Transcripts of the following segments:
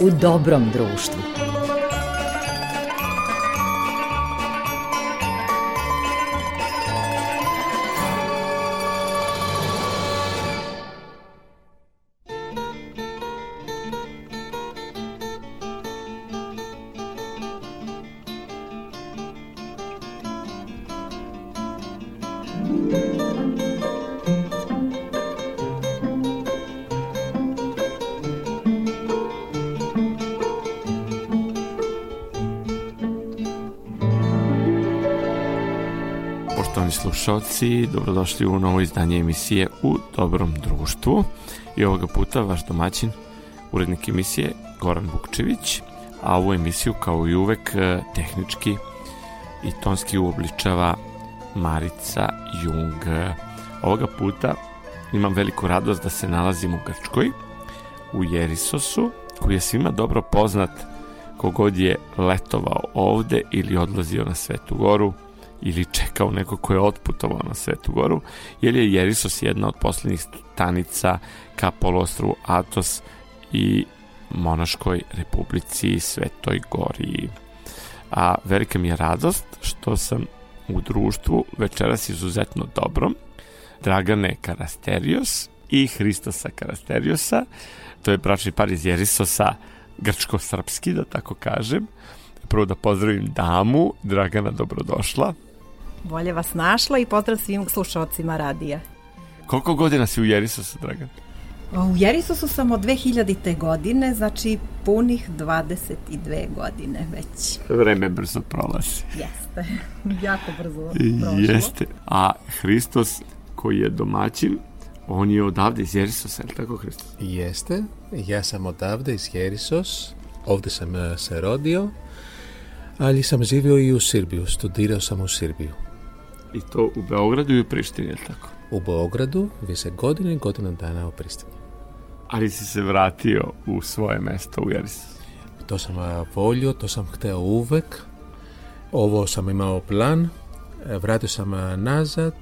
u dobrom društvu. Slušalci, dobrodošli u novo izdanje emisije U dobrom društvu. I ovoga puta vaš domaćin, urednik emisije Goran Vukčević, a ovu emisiju kao i uvek e, tehnički i tonski uobličava Marica Jung. Ovoga puta imam veliku radost da se nalazim u Grčkoj, u Jerisosu, koji je svima dobro poznat kogod je letovao ovde ili odlazio na Svetu Goru – ili čekao neko ko je otputovao na Svetu Goru, jer je Jerisos jedna od poslednjih stanica ka polostru Atos i Monaškoj republici Svetoj Gori. A velika mi je radost što sam u društvu večeras izuzetno dobrom Dragane Karasterios i Hristosa Karasterijosa, to je bračni par iz Jerisosa, grčko-srpski, da tako kažem. Prvo da pozdravim damu, Dragana, dobrodošla. Bolje vas našla i pozdrav svim slušalcima radija. Koliko godina si u Jerisosu, Dragan? U Jerisosu sam od 2000. godine, znači punih 22 godine već. Vreme brzo prolazi. Jeste, jako brzo prošlo. Jeste, a Hristos koji je domaćin, on je odavde iz Jerisosa, je li tako Hristos? Jeste, ja sam odavde iz Jerisos, ovde sam se rodio, ali sam živio i u Srbiju, studirao sam u Srbiju. I to u Beogradu i u Prištini, je tako? U Beogradu, više godinu i godinu dana u Prištini. Ali si se vratio u svoje mesto u Jeris? To sam volio, to sam hteo uvek. Ovo sam imao plan, vratio sam nazad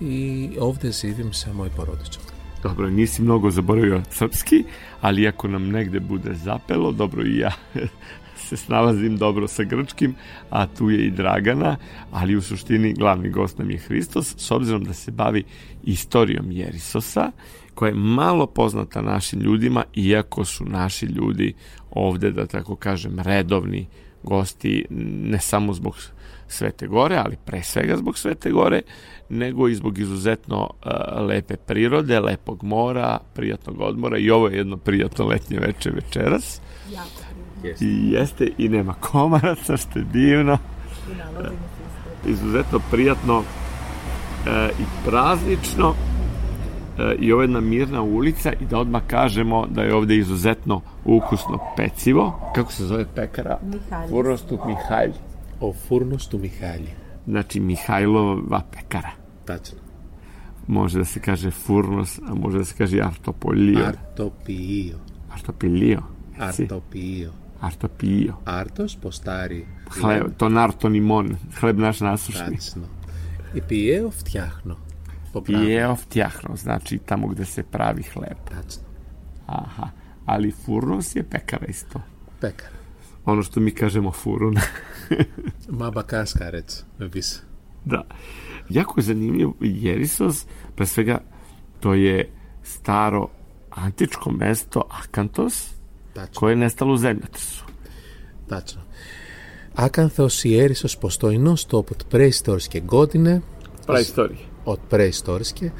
i ovde živim sa moj porodičom. Dobro, nisi mnogo zaboravio srpski, ali ako nam negde bude zapelo, dobro i ja se snalazim dobro sa grčkim, a tu je i Dragana, ali u suštini glavni gost nam je Hristos, s obzirom da se bavi istorijom Jerisosa, koja je malo poznata našim ljudima, iako su naši ljudi ovde, da tako kažem, redovni gosti, ne samo zbog Svete Gore, ali pre svega zbog Svete Gore, nego i zbog izuzetno uh, lepe prirode, lepog mora, prijatnog odmora i ovo je jedno prijatno letnje veče večeras. Jako Jeste. I jeste i nema komaraca, što je divno. I nalazimo se Izuzetno prijatno e, i praznično e, i ovo je jedna mirna ulica i da odmah kažemo da je ovde izuzetno ukusno pecivo. Kako se zove pekara? Mihajlis. Furnostu Mihajli. O Furnostu Mihajli. Znači Mihajlova pekara. Tačno. Može da se kaže Furnos, a može da se kaže Artopolio. Artopio. Artopilio. Artopio. Artopio. Artos po stari. Hleb, to nartonimon, hleb naš nasušni. Tačno. I pijeo vtjahno. Pijeo vtjahno, znači tamo gde se pravi hleb. Tačno. Aha, ali furnos je pekara isto. Pekara. Ono što mi kažemo furun. Maba kaskarec, vis. Da. Jako je zanimljiv Jerisos, pre svega to je staro antičko mesto Akantos, Κοένα τα λουζένια. Τάτσο. Άκενθο η έρησο πως το ενός τόπου τπρέι ιστόρ και γκόντινε. Τπρέι ιστόρ. Τπρέι και.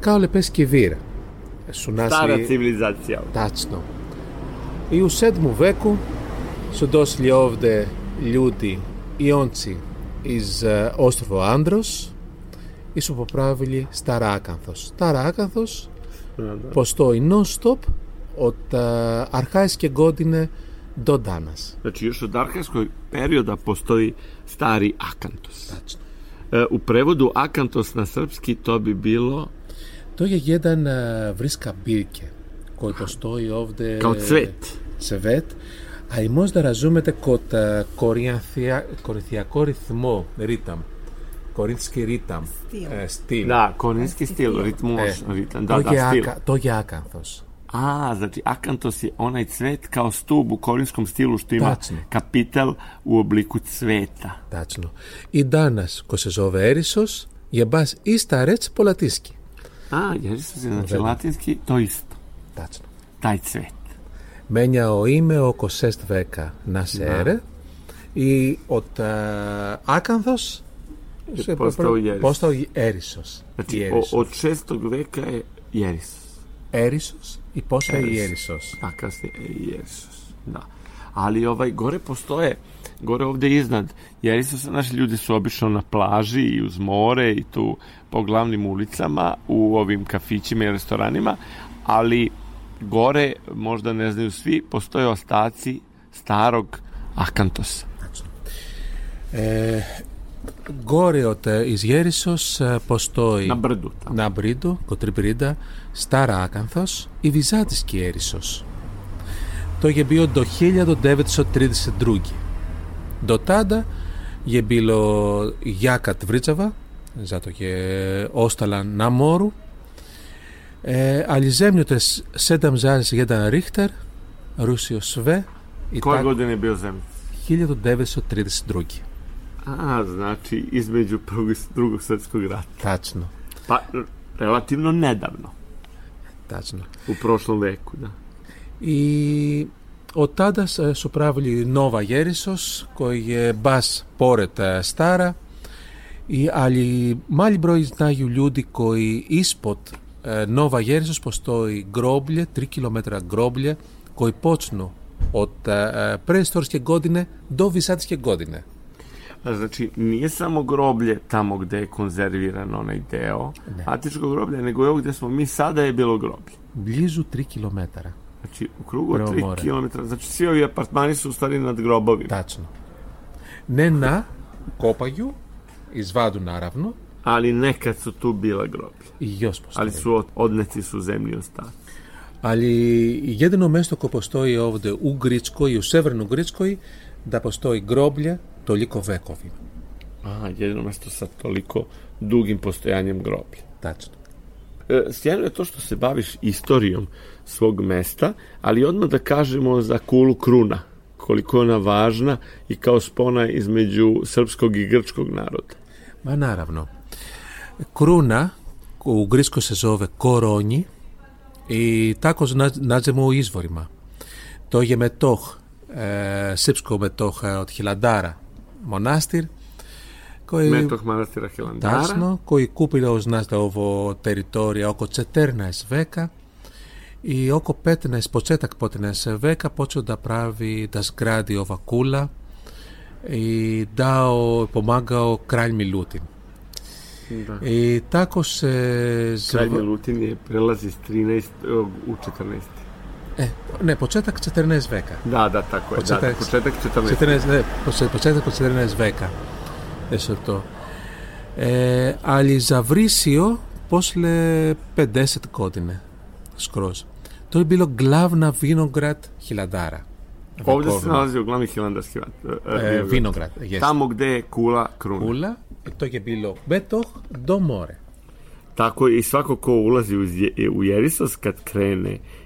Κάο λεπέ και βίρα. Σουνά στην. Τάτσο. Ι ουσέντ μου βέκου, σοντό λιόβδε λιούτι, ιόντσι, ι ωστροφό ε, άντρο, ισουποπράβιλι, σταράκενθο. Σταράκενθο πως το ενός τόπου. Ο αρχά και και γκόντι είναι δοντάνα. Ο αρχά και και γκόντι είναι. Ο και γκόντι είναι δοντάνα είναι δοντάνα. Ο αρχά και γκόντι είναι δοντάνα είναι δοντάνα. Ο αρχά και γκόντι. Το ακαθό. Ο αρχά και. Το. Da, da, je je. A, znači akantos je onaj cvet kao stub u korinskom stilu što ima Tačno. kapital u obliku cveta. Tačno. I danas, ko se zove Erisos, je baš i starec po latinski. A, Jerisos je znači Vedno. latinski to isto, Tačno. taj cvet. Menjao ime oko 6 veka na sere i od uh, Akanthos se postao Jerisos. postao i Erisos. Znači, Jerisos. o, od šestog veka je Jerisos. Erisos i posle i Erisos. Erisos. A kasnije e, Jerisos. Da. Ali ovaj, gore postoje, gore ovde iznad Jerisosa, naši ljudi su obično na plaži i uz more i tu po glavnim ulicama, u ovim kafićima i restoranima, ali gore, možda ne znaju svi, postoje ostaci starog Akantosa. E, Góreot εις γέρισσος ε, ποστόι Ναμπρίντου μπρίντου, κοτριπρίντα, στάρα άκανθος, η βυζάτης και έρισσος. Το γεμπίο το χίλιαδο ντέβετσο τρίδησε ντρούγκι. Ντοτάντα γεμπίλο γιάκατ βρίτσαβα, ζάτο και όσταλα να μόρου. Ε, αλιζέμνιωτες σένταμ ζάρις γένταν ρίχτερ, ρούσιος σβέ. Κόργοντεν εμπίο ζέμνιωτες. Χίλιαδο τρίτης τρίδησε ντρούγκι. A, znači, između prvog i drugog svetskog rata. Tačno, Pa, relativno nedavno, tačno. u prošlom veku, da. I od tada su pravili Nova Jerisos koji je bas pored e, stara i ali mali broj znaju ljudi koji ispod e, Nova Jerisos postoji groblje, 3 km groblje koji počnu od e, preistorske godine do vizantijske godine. Znači, nije samo groblje tamo gde je konzerviran onaj deo Ne. antičkog groblja, nego je ovo gde smo mi sada je bilo groblje. Blizu 3 km. Znači, u krugu od Prvo 3 more. km, znači svi ovi apartmani su u stvari nad grobovima. Tačno. Ne na, kopaju, izvadu naravno Ali nekad su tu bila groblja. i još postoji. Ali su od, odneci su zemlji ostali. Ali jedino mesto koje postoji ovde u Gričkoj i u severnoj Gričkoj da postoji groblje toliko vekovima. A, jedino mesto sa toliko dugim postojanjem groblja. Tačno. E, sjajno je to što se baviš istorijom svog mesta, ali odmah da kažemo za kulu kruna, koliko je ona važna i kao spona između srpskog i grčkog naroda. Ma naravno. Kruna u Gričkoj se zove koronji i tako nađemo u izvorima. To je metoh, Ε, Σίψκο με το Χιλάντάρα. Μονάστηρ Μέτοχ το Χιλάντάρα. Ντάσνο και η κούπηρα ο Σνάστα ο Βοτερυτόρια ο Κοτσετέρνα. Σβέκα η Οκοπέτνα Ισποτσέτα Κπότενα. Σβέκα πότσον τα πράβει. Ντας σγκράντι ο Βακούλα. Η Ντάο υπομάγκα ο κράιν Λούτιν. Η τάκος σε ζώα. Κράιμι Λούτιν είναι πρέλα ζητρίνε. Ε, ναι, ποτσέτα κτσετερνέ βέκα. Να, τα ακούω. Ποτσέτα κτσετερνέ βέκα. Εσωτό. Ε, Αλιζαβρίσιο, πώς λέ, πεντέσετ κότινε. Σκρός. Τον πύλο γκλάβνα βίνογκρατ χιλαντάρα. Όπω στην Ελλάδα, ο γκλάβνα χιλαντά χιλαντάρα. Βίνογκρατ. Κούλα κρούνα. Κούλα, εκτό και πύλο μπέτοχ, ντομόρε. Τα ακούω, η.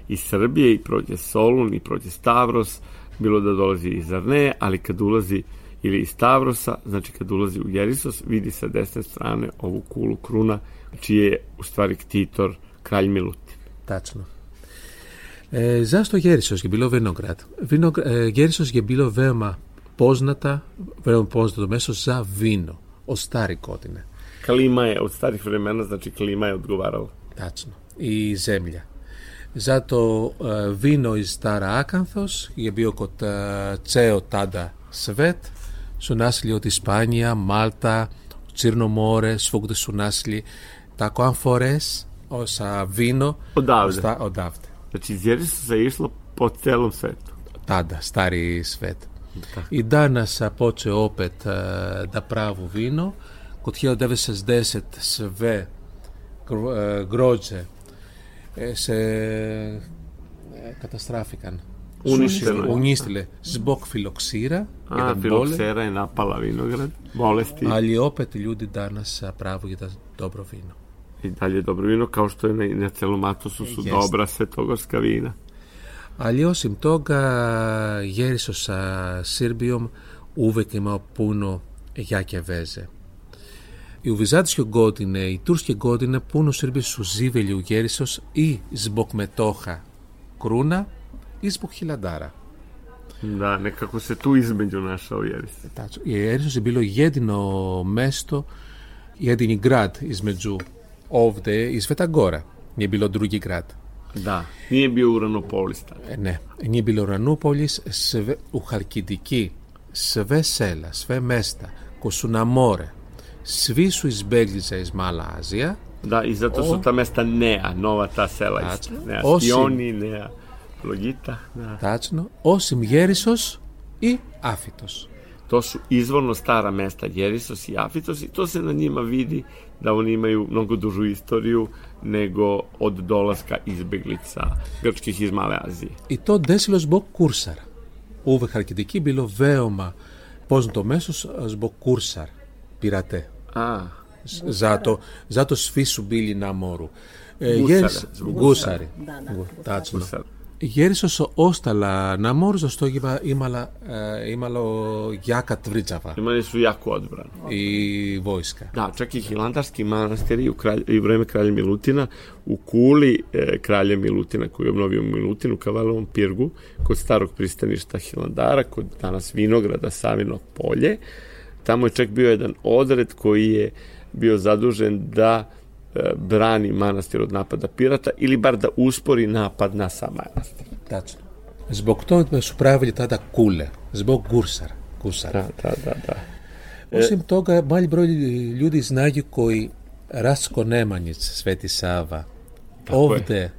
Iz Srbije i prođe Solun i prođe Stavros, bilo da dolazi iz Arneje, ali kad ulazi ili iz Stavrosa, znači kad ulazi u Jerisos, vidi sa desne strane ovu kulu kruna, čiji je u stvari ktitor kralj Milutin. Tačno. E, zašto Jerisos je bilo vinograd? Vinogr e, Jerisos je bilo veoma poznata, veoma poznato mesto za vino od starih godine. Klima je od starih vremena, znači klima je odgovarala. Tačno. I zemlja. Ζά το ε, βίνο εις τάρα άκανθος, γεμπίο κοτα ε, τσέο τάντα σβέτ, σουν άσλιο τη Σπάνια, Μάλτα, τσίρνο μόρε, σφόγκτε σουνάσλι τα κοάνφορες, όσα βίνο, ο ντάβδε. Έτσι γέρεις σε ίσλα ποτέλον σβέτ. Τάντα, στάρι σβέτ. Η ντάνα από τσε όπετ ε, τα πράβου βίνο, κοτχέο ντέβε σε σβέ, γκρότζε, se καταστράφηκαν. Ουνίστηλε. Σμποκ φιλοξήρα. Α, φιλοξήρα είναι απαλά βίνο, Μόλες τι. Λιούντι η πράβου για dobro vino. Ιταλία dalje dobro vino, kao što je na, na celom Atosu σε Jest. dobra svetogorska η Ali osim toga, Jeriso sa και με imao για jake veze. Οι Ουβιζάτες και ο Γκότινε, οι Τούρ και Γκότινε, πούνο σύρβε σου ζήβελι ο ή σμποκμετόχα κρούνα ή σμποκχιλαντάρα. Να, ναι, κακό σε του είσαι. Η Έρισο ε, συμπήλω γέντινο μέστο για την όβδε, ει φεταγκόρα. Νιεμπιλό ντρούγκι κράτ. Να, νιεμπιλό. Ε, ναι, νιεμπιλό svi su izbegli za iz Mala Azija, Da, i zato su O. ta mesta Nea, nova ta sela. isto. Tačno. Nea Osim- Stioni, Nea Logita. Da. tačno, osim Jerisos i Afitos. To su izvorno stara mesta Jerisos i Afitos i to se na njima vidi da oni imaju mnogo dužu istoriju nego od dolaska izbeglica grčkih iz Male Azije. I to desilo zbog kursara. U Halkidiki bilo veoma poznato mesto s- zbog kursar, pirate. Ζάτο, ζάτο σφίσου μπίλι να μόρου. Γούσαρε. Γούσαρε. Γέρισο όσταλα να μόρου στο γήμα ήμαλα, ε, ήμαλα γιάκα τβρίτσαβα. Ήμαλα σου γιάκου. Η βόησκα. Να, τσακ η χιλάντας και η μάναστερη, η βρέμε κράλια Μιλούτινα, ο κούλι ε, κράλια Μιλούτινα, που είναι ο Μιλούτιν, ο καβάλλον πύργου, κοστάρο πριστανίστα χιλαντάρα, κοντά ένα βίνογρα, τα σάμινο πόλια. Tamo je čak bio jedan odred koji je bio zadužen da e, brani manastir od napada pirata ili bar da uspori napad na sam manastir. Tačno. Zbog toga su pravili tada kule, zbog gursara. Gusara. Da, da, da, da. Osim toga, mali broj ljudi znaju koji Rasko Nemanjic, Sveti Sava, ovde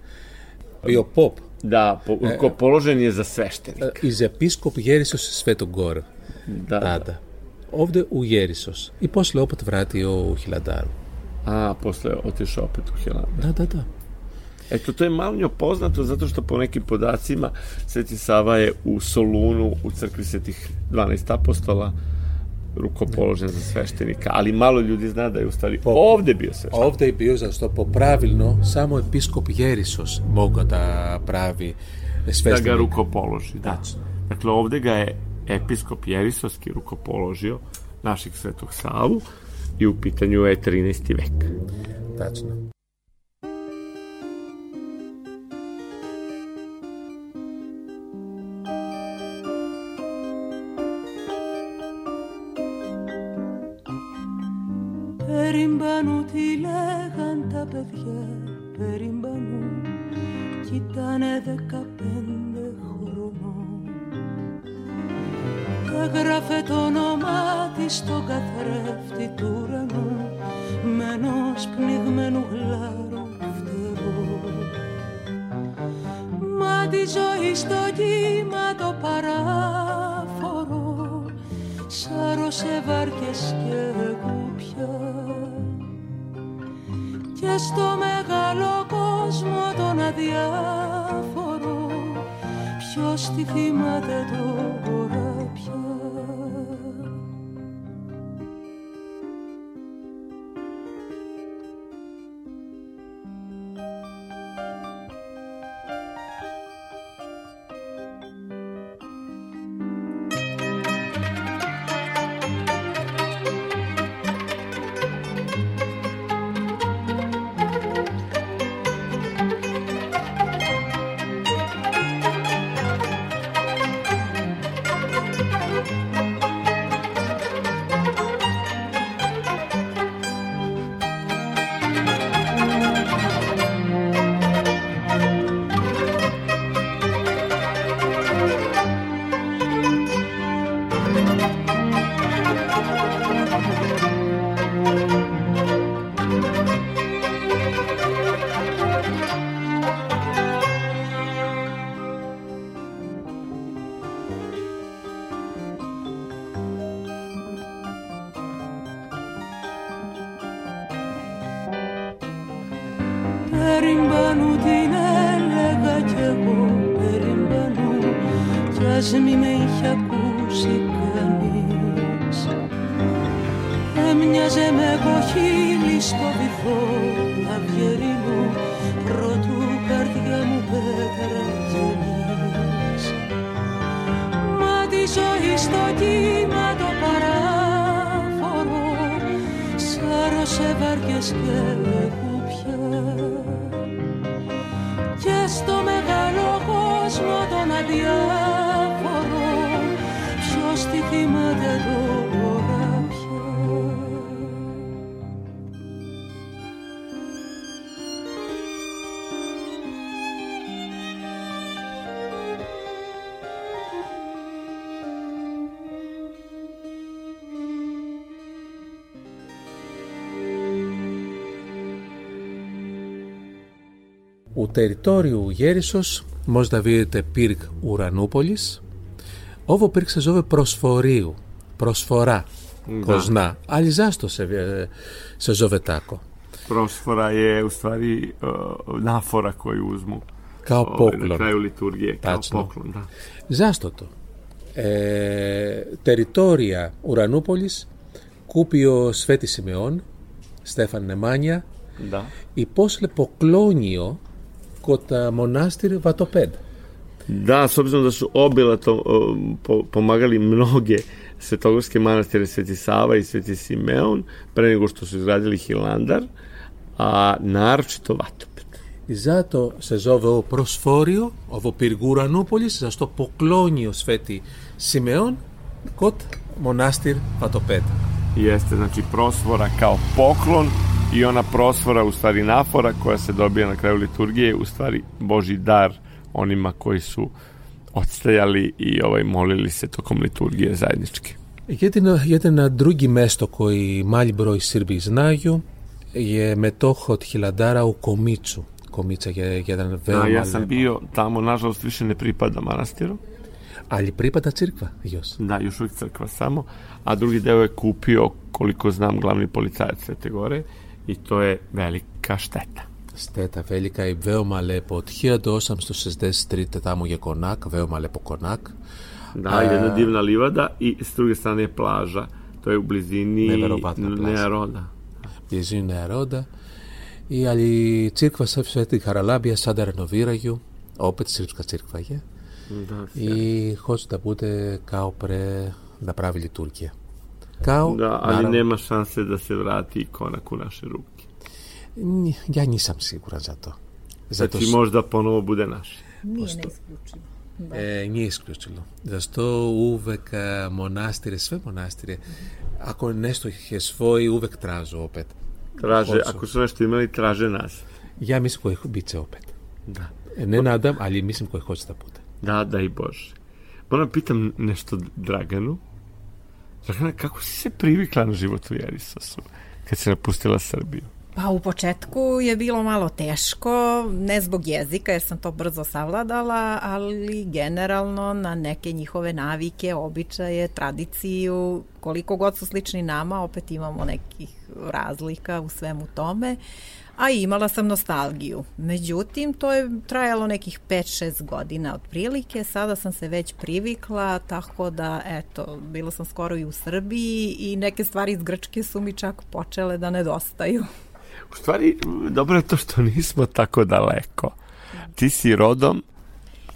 bio pop, Da, po, ko položen je za sveštenika. e, iz episkop Jerisos Svetog Gora. Da, da. Ovde u Jerisos. I posle opet vratio u Hiladaru. A, posle otišao opet u Hilandar. Da, da, da. Eto, to je malo poznato zato što po nekim podacima Sveti Sava je u Solunu u crkvi Svetih 12 apostola rukopoložen za sveštenika, ali malo ljudi zna da je u stvari Po- ovde bio sveštenik. Ovde je bio zašto po pravilno samo episkop Jerisos mogao da pravi Da sveštenik. ga rukopoloži, da. Dakle, ovde ga je episkop Jerisovski rukopoložio našeg Svetog Savu i u pitanju je 13. vek. Tačno. Περιμπανού τι λέγαν τα παιδιά Περιμπανού κι ήτανε δεκαπέντε χρονών Έγραφε το όνομά της στον καθρέφτη του ουρανού με ενός πνιγμένου γλάρου φτερό Μα τη ζωή στο κύμα το παράφορο σάρωσε βάρκες και κουπιά. Και στο μεγάλο κόσμο τον αδιάφορο ποιος τη θυμάται τώρα ας μη με είχε ακούσει κανείς. Έμοιαζε με κοχύλι στο βυθό αυγερινού πρωτού καρδιά μου πέτρα γεννείς Μα τη ζωή στο κύμα το παράφορο σάρωσε βάρκες και Τερητόριου Γέρισος, Μος Δαβίδετε Πύρκ Ουρανούπολης, Όβο Πύρκ ζώβε Προσφορίου, Προσφορά, να. Κοσνά, Αλιζάστο σε, ε, σε Ζοβετάκο. Προσφορά, ε, ουσφαρή, ε, νάφορα αφορά μου. Καοπόκλων. Ε, Καϊού λειτουργία, καοπόκλων. Ναι. Ζάστο το. Τεριτόρια ουρανούπολης, Ουρανούπολης, Κούπιο σφέτι Σημεών, Στέφαν Νεμάνια, ναι. Υπόσλεπο κλόνιο kod a, monastir Vatoped. Da, s obzirom da su obilato uh, po, pomagali mnoge svetogorske manastire Sveti Sava i Sveti Simeon pre nego što su izgradili Hilandar, a naročito Vatoped. I zato se zove ovo prosforio, ovo Pirguranupolis, zašto poklonio Sveti Simeon kod monastir Vatoped. Jeste, znači prosvora kao poklon i ona prosvora, u stvari nafora koja se dobija na kraju liturgije, u stvari Boži dar onima koji su odstajali i ovaj molili se tokom liturgije zajednički. Jedino, jedino drugi mesto koji malj broj Srbi znaju je metoh od Hiladara u Komicu. Komica je jedan veoma... Da, ja sam lep- bio tamo, nažalost, više ne pripada manastiru. Ali pripada crkva, još. Da, još uvijek crkva samo, a drugi deo je kupio, koliko znam, glavni policajac Svete Gore i to je velika šteta. Steta velika i veoma lepo. Od 1863. tamo je konak, veoma lepo konak. Da, jedna divna livada i s druge strane je plaža. To je u blizini Neverovatna plaža. Nearoda. Blizu naroda. I ali crkva sa Svetih Haralabija sada renoviraju. Opet srpska crkva je. Da, I hoće da bude kao pre da pravi liturgija. Kao, da, ali naravno, nema šanse da se vrati konak u naše ruke. Ja nisam siguran za to. Zato Znači, možda ponovo bude naš. Nije neisključivo. E, nije isključilo. Zašto uvek e, monastire, sve monastire, ako nešto ih je svoj, uvek tražu opet. Traže, ako su nešto imali, traže nas. Ja mislim koji bit će opet. Da. E, Ne nadam, ali mislim koji hoće da bude. Da, da i Bože. Moram pitam nešto Draganu. Dragana, kako si se privikla na život u Jerisosu kad si napustila Srbiju? Pa u početku je bilo malo teško, ne zbog jezika jer sam to brzo savladala, ali generalno na neke njihove navike, običaje, tradiciju, koliko god su slični nama, opet imamo nekih razlika u svemu tome. A imala sam nostalgiju. Međutim, to je trajalo nekih 5-6 godina otprilike. Sada sam se već privikla, tako da, eto, bila sam skoro i u Srbiji i neke stvari iz Grčke su mi čak počele da nedostaju. U stvari, dobro je to što nismo tako daleko. Ti si rodom,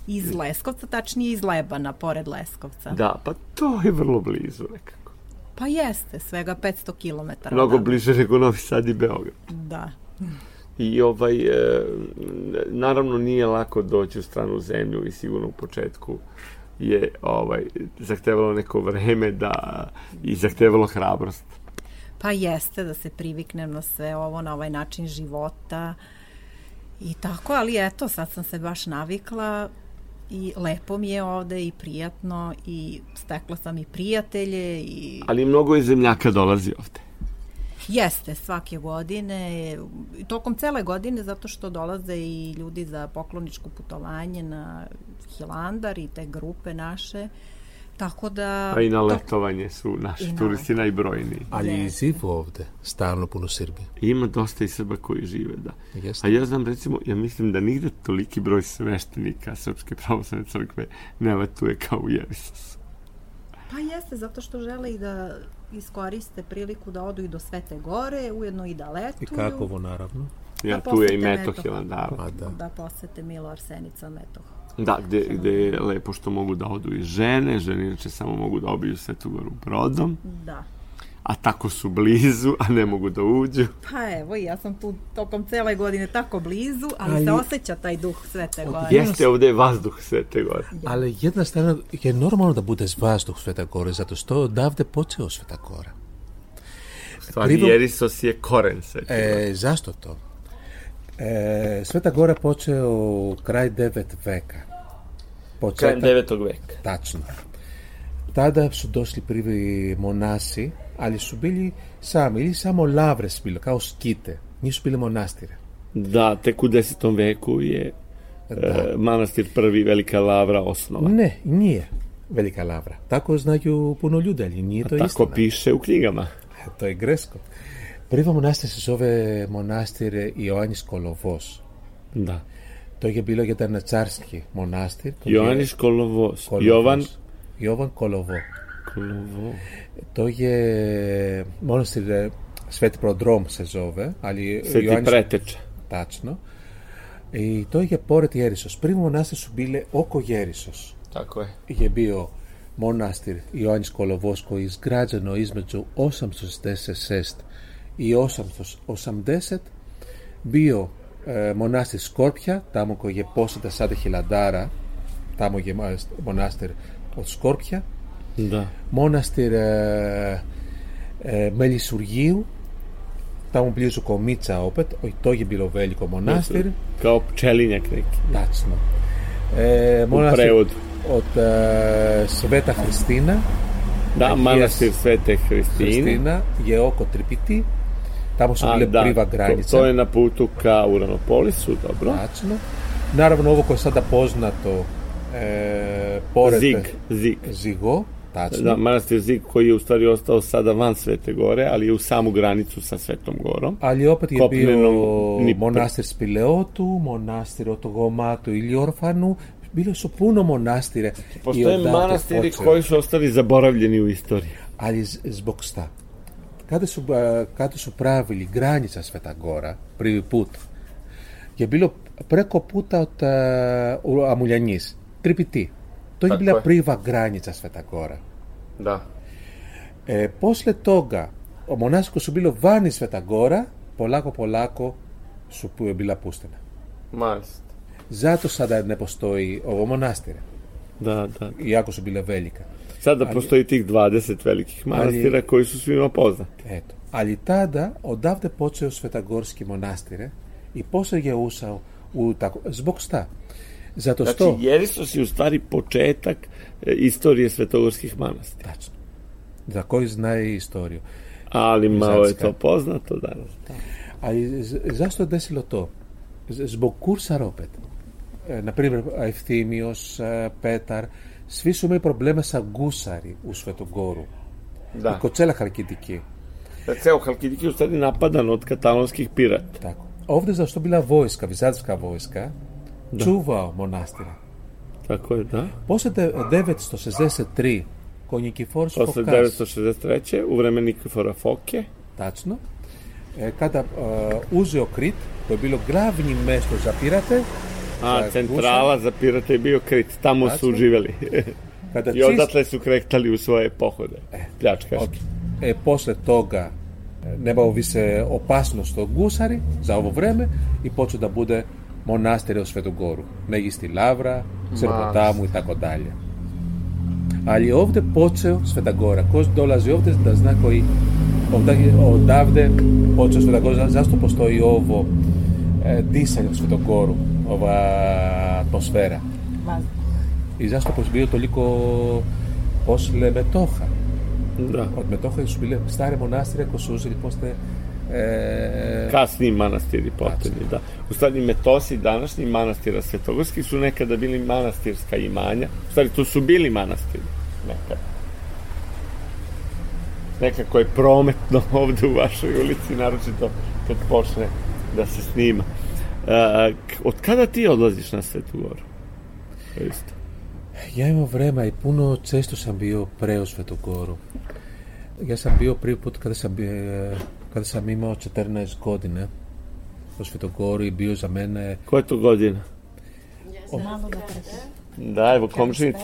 Iz Leskovca, tačnije iz Lebana, pored Leskovca. da, pa to je vrlo blizu nekako. Pa jeste, svega 500 km. Mnogo bliže nego Novi Sad i Beograd. Da. I ovaj, e, naravno nije lako doći u stranu zemlju i sigurno u početku je ovaj zahtevalo neko vreme da i zahtevalo hrabrost. Pa jeste da se priviknem na sve ovo, na ovaj način života i tako, ali eto, sad sam se baš navikla i lepo mi je ovde i prijatno i stekla sam i prijatelje i Ali mnogo je zemljaka dolazi ovde. Jeste, svake godine, tokom cele godine, zato što dolaze i ljudi za pokloničko putovanje na Hilandar i te grupe naše, tako da... A i na to- letovanje su naši I na turisti najbrojniji. Ali i živu ovde, stalno puno Srbije. I Ima dosta i Srba koji žive, da. Jeste. A ja znam, recimo, ja mislim da nigde toliki broj sveštenika Srpske pravoslavne crkve ne letuje kao u Jerisosu. Pa jeste, zato što žele i da iskoriste priliku da odu i do Svete Gore, ujedno i da letuju. I Kakovo, naravno. Ja, Da tu je i posete Metoh Metoh. Hilandara. A da. Da posete Milo Arsenica Metoh. Da, gde, gde je lepo što mogu da odu i žene, žene inače samo mogu da obiju Svetu Goru brodom, Da. A tako su blizu, a ne mogu da uđu. Pa evo, ja sam tu tokom cele godine tako blizu, ali, Ali- se osjeća taj duh Svete Gore. Jeste, ovde je vazduh Svete Gore. Ali jedna strana je normalno da bude vazduh Sveta Gore, zato što je odavde počeo Sveta Gora. Stvari, Privom- Jerisos je koren Svete Gore. E, zašto to? E, Sveta Gora počeo u kraj 9 veka. Krajem Početak, 9. veka. tačno. Tada su došli prvi monasi, αλλά σου πήλει σαν μιλή, σαν μολάβρε σπίλο, κάο σκίτε. Νι σου πήλει μονάστηρε. Δα, τε κουντέσαι τον Βέκου, ε, ε, ε μάναστηρ πρέπει βελικά λαύρα όσνομα. Ναι, νιέ, βελικά λαύρα. Τα κοσνά και ο πουνολιούντα, νιέ το ίστανα. Τα κοπίσε ο κλίγαμα. Ε, το εγκρέσκο. Πρίβα μονάστηρε σε σόβε μονάστηρε Ιωάννης Κολοβός. Ναι. Το είχε πει λόγια ήταν Τσάρσκι μονάστηρ. Ιωάννης Κολοβό. Το είχε μόνο στη Σφέτη Προντρόμ σε Ζόβε. Αλλη... Σε Ιωάννης... Τιπρέτετσα. Τάτσνο. Ε, το είχε πόρε τη Έρισο. Πριν μονάστε σου μπήλε ο Κογέρισος. Τακουέ. Είχε μπει ο Μονάστηρ Ιωάννης Κολοβόσκο εις Γκράτζεν ο Ισμετζο Όσαμθο Δέσε Σεστ ή Όσαμθο Όσαμδέσετ. Μπει ο ε, Σκόρπια. Τάμο Κογεπόσιτα Σάντε Χιλαντάρα. Τάμο Γεμάστη Μονάστηρ Σκόρπια. Ναι. Μόναστηρ ε, ε, Μελισουργίου. Τάμου πλήρω Κομίτσα Όπετ. Ο Ιτόγιο Μπιλοβέλικο Μονάστηρ. Κόπ Τσελίνια Κρίκ. Μόναστηρ. Ε, Σβέτα Χριστίνα. Να μάναστε Σβέτα Χριστίνα. Γεώκο Τρυπητή. Τάμου σου πλήρω πρίβα που του Σου το ναι. Πόσνατο. Ε, Тачно. Да, манастир Зик кој е устари остал сада ван Свете Горе, али у саму границу со Светом Гором. Али опет е Копнено, био монастир Спилеоту, монастир Отогомату или Орфану, било со пуно монастире. Постоје манастири почер. кои се остави заборавljeni у историја. Али због ста. Каде су, каде су правили граница Света Гора, први пут, ја било преко пута од Амуљанис, три пити. Το είναι πριν βαγκράνιτσα φεταγόρα. Ε, πώς λε τόγκα, ο μονάσκο σου πειλο βάνη φεταγόρα, Πολaco-Πολaco σου που ο μπίλα πούστενα. Σαν να είναι πω το ε, ο μονάστηρε. Ιάκο σου πειλοβέλικα. Σαν να είναι πω το ή τίγβαντε σε τβέλικι, μα να είναι ή ο σφίλο πόδα. Αλλιτάντα, ο Νταύντε πότσεο φεταγόρσκι μονάστηρε, τα η εξηγήση είναι ότι η ιστορία είναι η ιστορία τη φετογόρου και η μάναστη. Η ιστορία είναι η ιστορία. Άλλη μα εδώ, πώ να το. Ζά στον τέσσελο Να πρέμβει ο Αευθύμιο, ο Πέταρ. Σφίσω. Η κοτσέλα χαρκιντική. Η χαρκιντική να στο μπει η Βόσκα. Čuvao monastira. Tako je, da. Posle de- 963 kod Nikifor Posle Fokas, 963. u vreme Nikifora Foke, tačno, e, kada e, uzeo Krit, to je bilo glavni mesto za pirate, a Za centrala za pirate je bio Krit, tamo su Tačno. živeli. kada I odatle su kretali u svoje pohode. Pljačkaške. Ok. E, posle toga e, nemao više opasnost od gusari za ovo vreme i počeo da bude μονάστερος Σφετουγκόρου. Μέγιστη Λάβρα, Ξεροποτάμου, Ιθακοντάλια. Αλλιώβδε πότσεο Σφεταγκόρα, κος ντολαζιόβδε δασνά κοή. Ο Ντάβδε πότσεο Σφεταγκόρα, ζά στο το Ιόβο, δίσαγε του Σφετουγκόρου, ο ατμοσφαίρα. Ιζά στο ποσβείο το λύκο ω λεμετόχα. Ναι. Ότι μετόχα σου πει, στάρε μονάστερα, κοσούζε, λοιπόν, e, Kasni manastiri potrebni, da. U stvari, Metosi, današnji manastira Svetogorski, su nekada bili manastirska imanja. U stvari, tu su bili manastiri. Nekada. Nekako je prometno ovde u vašoj ulici, naročito kad počne da se snima. E, od kada ti odlaziš na Svetu Goru? To isto. Ja imam vrema i puno često sam bio pre u Svetogoru. Ja sam bio prvi put kada sam, bio, κάθε σαν μήμα ο Τσετέρνα Εσκόντινε. Ω φυτοκόρη, μπίος για μένα. Να, εγώ κόμψω η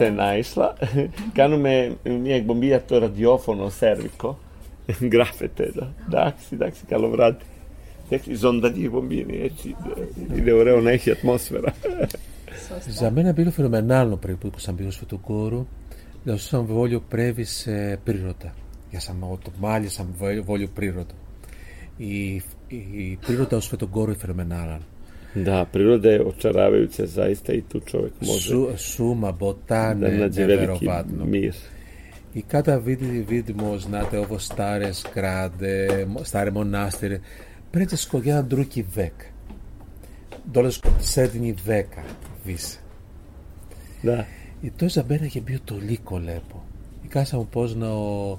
Κάνουμε μια εκπομπή από το ραδιόφωνο σέρβικο. Γράφεται εδώ. Εντάξει, εντάξει, καλό βράδυ. Έχει ζωντανή εκπομπή, είναι έτσι. Είναι ωραίο να έχει ατμόσφαιρα. Για μένα πήρε φαινομενάλο πριν που είπα στο του κόρου. Σαν βόλιο πρέβη σε πρίρωτα. Για σαν το μάλι βόλιο. Η πλήρωτη όσου φε τον κόρο ήθελε με ένα άλλο. Ναι, πριν να το ξέρω, εγώ θα ήθελα να το ξέρω. Σούμα, μοτάνια. Η κάθε βίντεο που σου λέει ότι στάρε σκράντε, στάρε μονάστερε, πρέπει να σκοτώσουν δέκα. Δόλε σκοτώσουν δέκα βίσε. Ναι. Η τόση Ζαμπένα έχει μπει ο τόλικο λέω. Πώ να ο.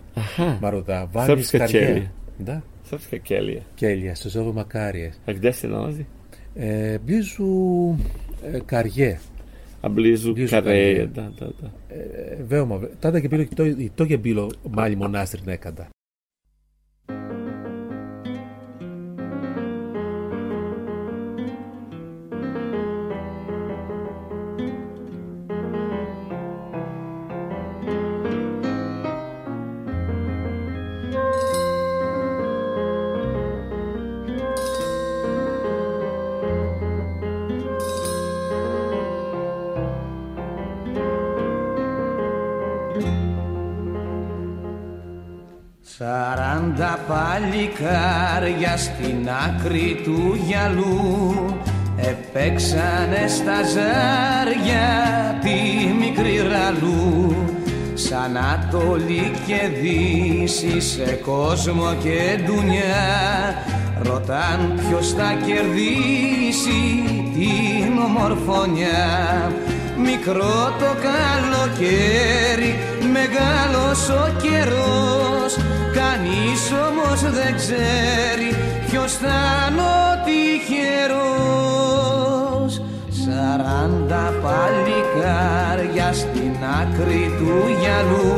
Марута. Вами Κέλια, Да. Српска κέλια, Келија, се зовува Макарија. А где се налази? Е, και πήλο, το, το και πήλο μάλι μονάστρι. Σαράντα παλικάρια στην άκρη του γυαλού Επέξανε στα ζάρια τη μικρή ραλού. Σαν Ανατολή και Δύση σε κόσμο και ντουνιά Ρωτάν ποιος θα κερδίσει την ομορφωνιά. Μικρό το καλοκαίρι, μεγάλος ο καιρός. Κανείς όμως δεν ξέρει ποιος θα είναι ο τυχερός. Σαράντα παλικάρια στην άκρη του γυαλού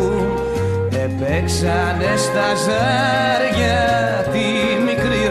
Επέξανε στα ζάρια τη μικρή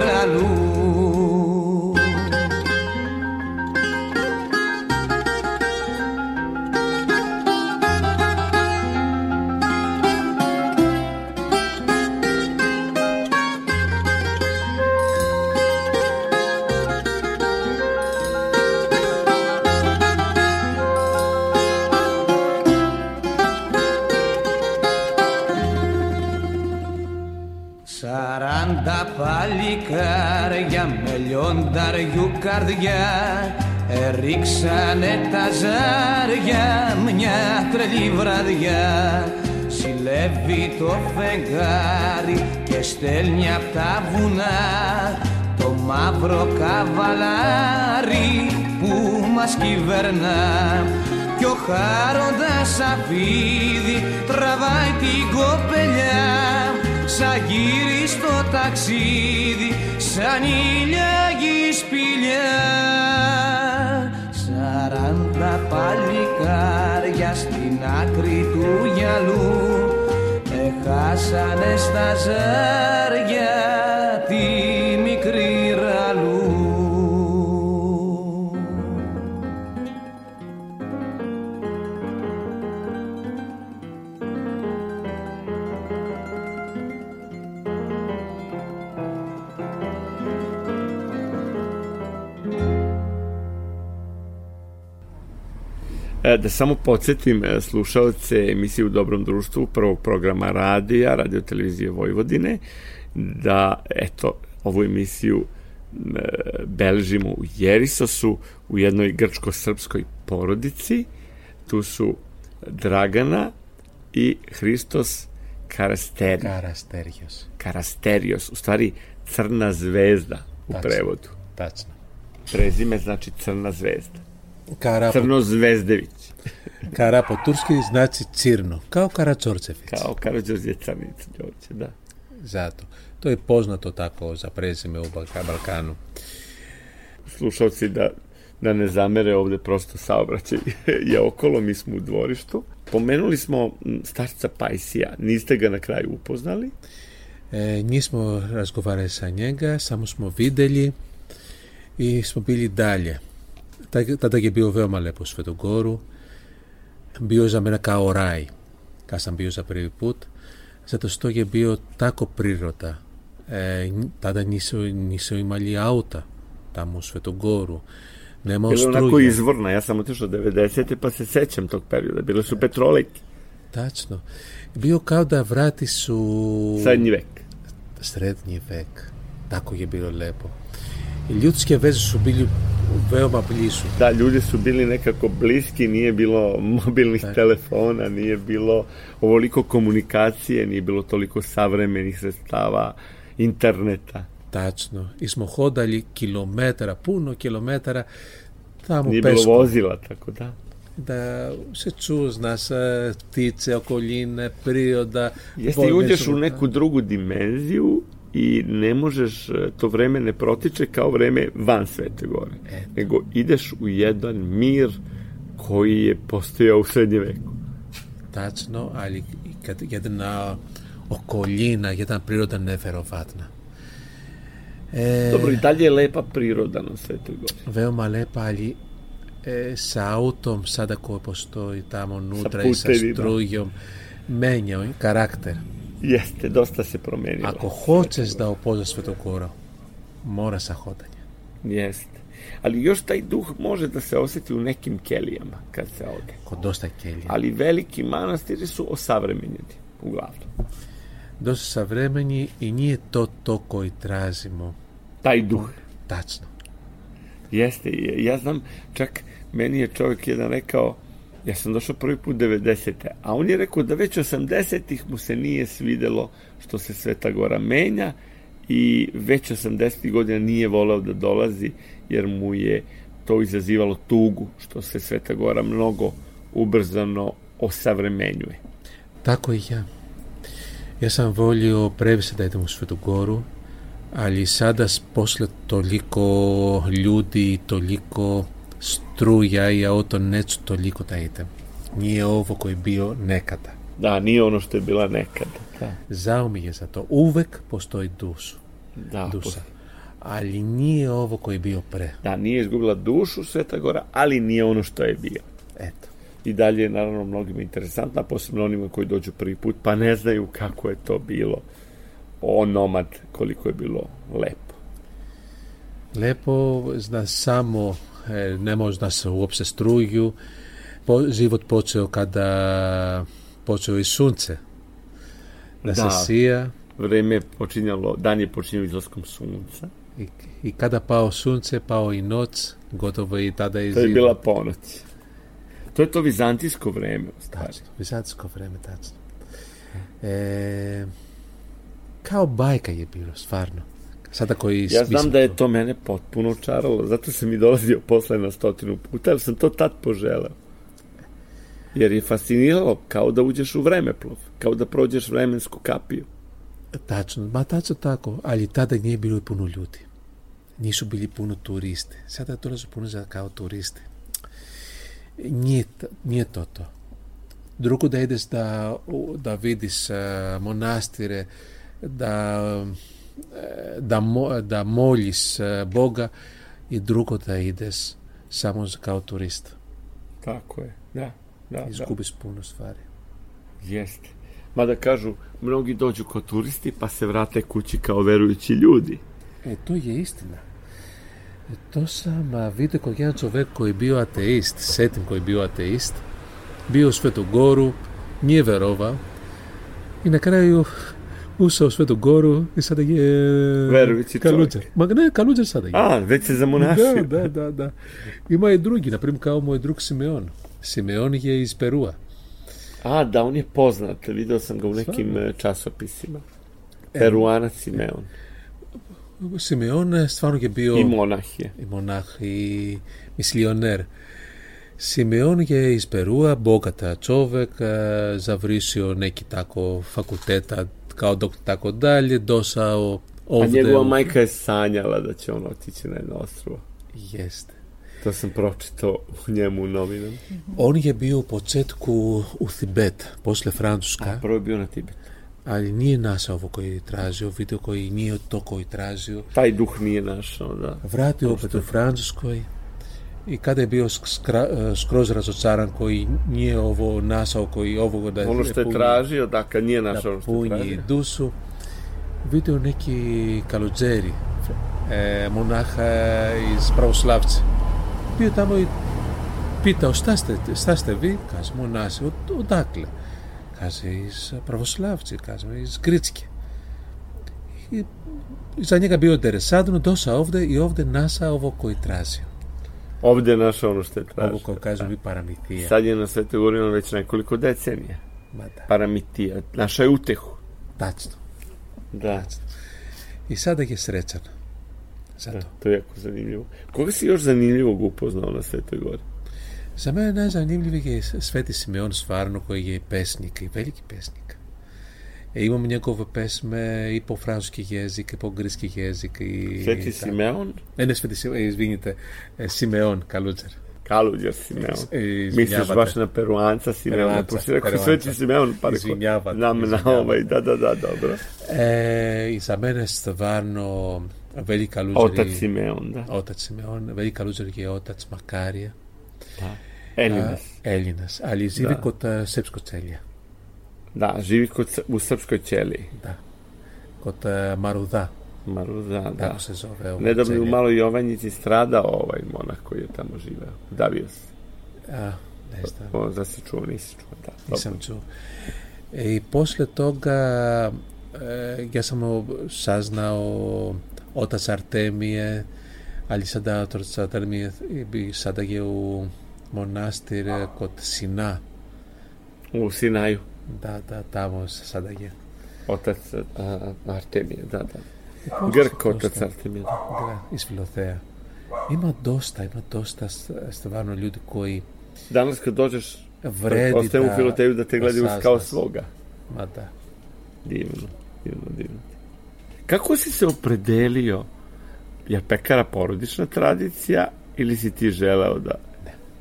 λιονταριού καρδιά Ερίξανε τα ζάρια μια τρελή βραδιά. Συλλεύει το φεγγάρι και στέλνει απ' τα βουνά Το μαύρο καβαλάρι που μας κυβερνά. Κι ο χάροντας αφίδι τραβάει την κοπελιά Σαν γύρι στο ταξίδι, σαν ηλιάγη σπηλιά. Σαράντα παλικάρια στην άκρη του γυαλού Έχασανε στα ζάρια τη Da samo podsjetim e, slušalce emisije u dobrom društvu prvog programa radija, radio televizije Vojvodine, da eto, ovu emisiju beležimo u Jerisosu u jednoj grčko-srpskoj porodici. Tu su Dragana i Hristos Karasterios. Karasterios. Karasterios, u stvari crna zvezda u Tačno. prevodu. Tačno. Prezime znači crna zvezda. Kara, po, Crno Zvezdević, kara po turski znači cirno, kao Karačorčević. kao Đorđe, da. Zato. To je poznato tako za prezime u Balka- Balkanu. slušalci da, da ne zamere ovde prosto saobraćaj je okolo, mi smo u dvorištu. Pomenuli smo starca Pajsija, niste ga na kraju upoznali? E, nismo razgovarali sa njega, samo smo videli i smo bili dalje. Tada je bio veoma lepo u Svetogoru. Bio za mene kao raj, kad sam bio za prvi put, zato što je bio tako priroda. E, tada nisu, nisu imali auta tamo u Svetogoru. Nema Bilo je onako struje. izvorna, ja sam otišao 90. pa se sećam tog perioda. Bile su petrolejke, Tačno. Bio kao da vrati su... srednji vek. srednji vek. Tako je bilo lepo. I ljudske veze su bili veoma blizu. Da, ljudi su bili nekako bliski, nije bilo mobilnih telefona, nije bilo ovoliko komunikacije, nije bilo toliko savremenih sredstava, interneta. Tačno. I smo hodali kilometara, puno kilometara tamo Nije peškom. bilo vozila, tako da. Da se ču, zna se, ptice, okoline, priroda. Jeste i uđeš u neku drugu dimenziju i ne možeš, e, to vreme ne protiče kao vreme van Svete Gore, Eto. nego ideš u jedan mir koji je postojao u srednje veku. Tačno, ali kad jedna okolina, jedna priroda neverovatna. E, Dobro, i dalje je lepa priroda na Svetoj Gori. veoma lepa, ali e, sa autom sada koji postoji tamo unutra i sa strujom menjao karakter. Jeste, dosta se promenilo. Ako hoćeš da upoznaš Svetogora, mora sa hodanje. Jeste. Ali još taj duh može da se osjeti u nekim kelijama kad se ode. Kod dosta kelija. Ali veliki manastiri su osavremenjeni, uglavnom. Dosta savremeni i nije to to koji tražimo. Taj duh. Tačno. Jeste, ja znam, čak meni je čovjek jedan rekao, ja sam došao prvi put 90. A on je rekao da već 80-ih mu se nije svidelo što se Sveta Gora menja i već 80. godina nije voleo da dolazi jer mu je to izazivalo tugu što se Sveta Gora mnogo ubrzano osavremenjuje. Tako i ja. Ja sam volio previše da idem u Svetu Goru, ali sada posle toliko ljudi toliko struja i auto neću toliko da idem. Nije ovo koji je bio nekada. Da, nije ono što je bila nekada. Da, Žao mi je za to. Uvek postoji dušu, da, duša. Ali nije ovo koji je bio pre. da, nije izgubila dušu Sveta Gora, ali nije ono što je bio. Eto. i dalje je naravno mnogima interesantna, posebno onima koji dođu prvi put, pa ne znaju kako je to bilo onomad, koliko je bilo lepo. Lepo zna samo, ne može da se uopšte struju. Po, život počeo kada počeo i sunce. Da, Da. se sija Vreme je počinjalo, dan je počinjao izlaskom sunca, i, i kada pao sunce, pao i noć, gotovo i tada i to je zima. bila ponoć. To je to vizantijsko vreme, u stvari. Tačno, vizantijsko vreme, tačno. E, kao bajka je bilo, stvarno. Sada koji Ja znam da je to. mene potpuno čaralo, zato sam i dolazio posle na stotinu puta, jer sam to tad poželeo. Jer je fasciniralo kao da uđeš u vremeplov, kao da prođeš vremensku kapiju. Tačno, ma tačno tako, ali tada nije bilo puno ljudi. Nisu bili puno turisti. Sada dolaze puno za kao turisti. Nije, nije to to. Drugo da ideš da, da vidiš uh, monastire, da, da, mo, da moljiš e, Boga i drugo da ideš samo kao turist. Tako je, da. da, da. Izgubiš puno stvari. Jeste. Mada kažu, mnogi dođu kao turisti pa se vrate kući kao verujući ljudi. E, to je istina. E, To sam a, vidio kod jedan čovek koji je bio ateist, setim koji je bio ateist, bio u Svetu Goru, nije verovao i na kraju ούσα ως φέτον Μα. Α, να. Ναι, ναι. Είμαι εντρούγκη, να πριν κάω μου εντρούγκ Σιμεών. Σιμεών είχε η Περούα. Α, ah, είναι πόσνατ. Λίτω σαν κομμουνέκι με τσάσο πίσημα. Περουάνα Σιμεών. Σιμεών, στφάνω και πει ο... Η. Η μονάχη, η μισλιονέρ. Για Μπόκατα, Τσόβεκ, Ζαβρίσιο, Νέκη, Τάκο, Φακουτέτα, kao doktor tako dalje, došao A ovde. njegova u- majka je sanjala da će on otići na jedno ostrovo. Jeste. To sam pročitao u njemu u novinama. On je bio u početku u Tibet, posle Francuska, A prvo je bio na Tibetu. ali nije našao ovo koji je tražio, video koji nije to koji je tražio. Taj duh nije našao, da. Vratio opet u Francuskoj Η κάθε πιο σκρόζρα στο τσάρανκο, η νιέ όβο νάσα όκο, η όβο γοντά. Όλος τετράζει, ο τάκα νιέ να σώρος τετράζει. Πούνι, η ντούσου. Βίτεο είναι και καλοτζέρι. Μονάχα εις πραγουσλάβτσι. Πιο τάμω η πίτα, ο στάστε βί, κάζει μονάσι, ο τάκλε. Κάζει εις πραγουσλάβτσι, κάζει εις κρίτσκε. Ζανιέκα πιο τερεσάδουν, τόσα όβδε, η όβδε νάσα όβο κοϊτράζει. Ovde je našao ono što je tražio. Ovo kao kažu vi paramitija. Sad je na Svetoj Gori on već nekoliko decenija. Ma da, Paramitija. Našao je utehu. tačno. Da, I sada je srećan. da, Zato. to je jako zanimljivo. Koga si još zanimljivog upoznao na Svetoj Gori? Za mene najzanimljiviji je Sveti Simeon stvarno koji je pesnik i veliki pesnik. είμαι μια κοβεπέ με υπό Φράνσου και υπό Γκρις Κιγέζικ. Ή... Φέτης Σιμεών. Ένα καλούτζερ. Κάλουτζερ Σιμεών. Μη παρακολουθώ. Να με ναόμα, ήταν τα. Οι Ζαμένες Στεβάνο. Βέλη Καλούτζερ. Ότα ναι. και Ότα Τσμακάρια. Έλληνε. Τα Da, živi kod, u Srpskoj ćeliji. Da. Kod a, Maruda, Maruza, da. tako se zove. Nedavno u. Maloj Jovanjici stradao ovaj monah koji je tamo živeo. Davio se. A, ne znam, O, da si čuo, nisi čuo. Da, nisam čuo. E, I posle toga e, ja sam saznao otac Artemije, ali sada otac Artemije bi sada je u monastir e, kod Sina. U Sinaju. Da, da, tamo se sada je. Otac a, Artemije, da, da. Grk otac Artemije. Da, iz Filoteja. Ima dosta, ima dosta stvarno ljudi koji Danas kad dođeš, vredi ostajem da... u Filoteju da te gledaju saznaš. kao svoga. Ma da. Divno, divno, divno. Kako si se opredelio? Je pekara porodična tradicija ili si ti želeo da,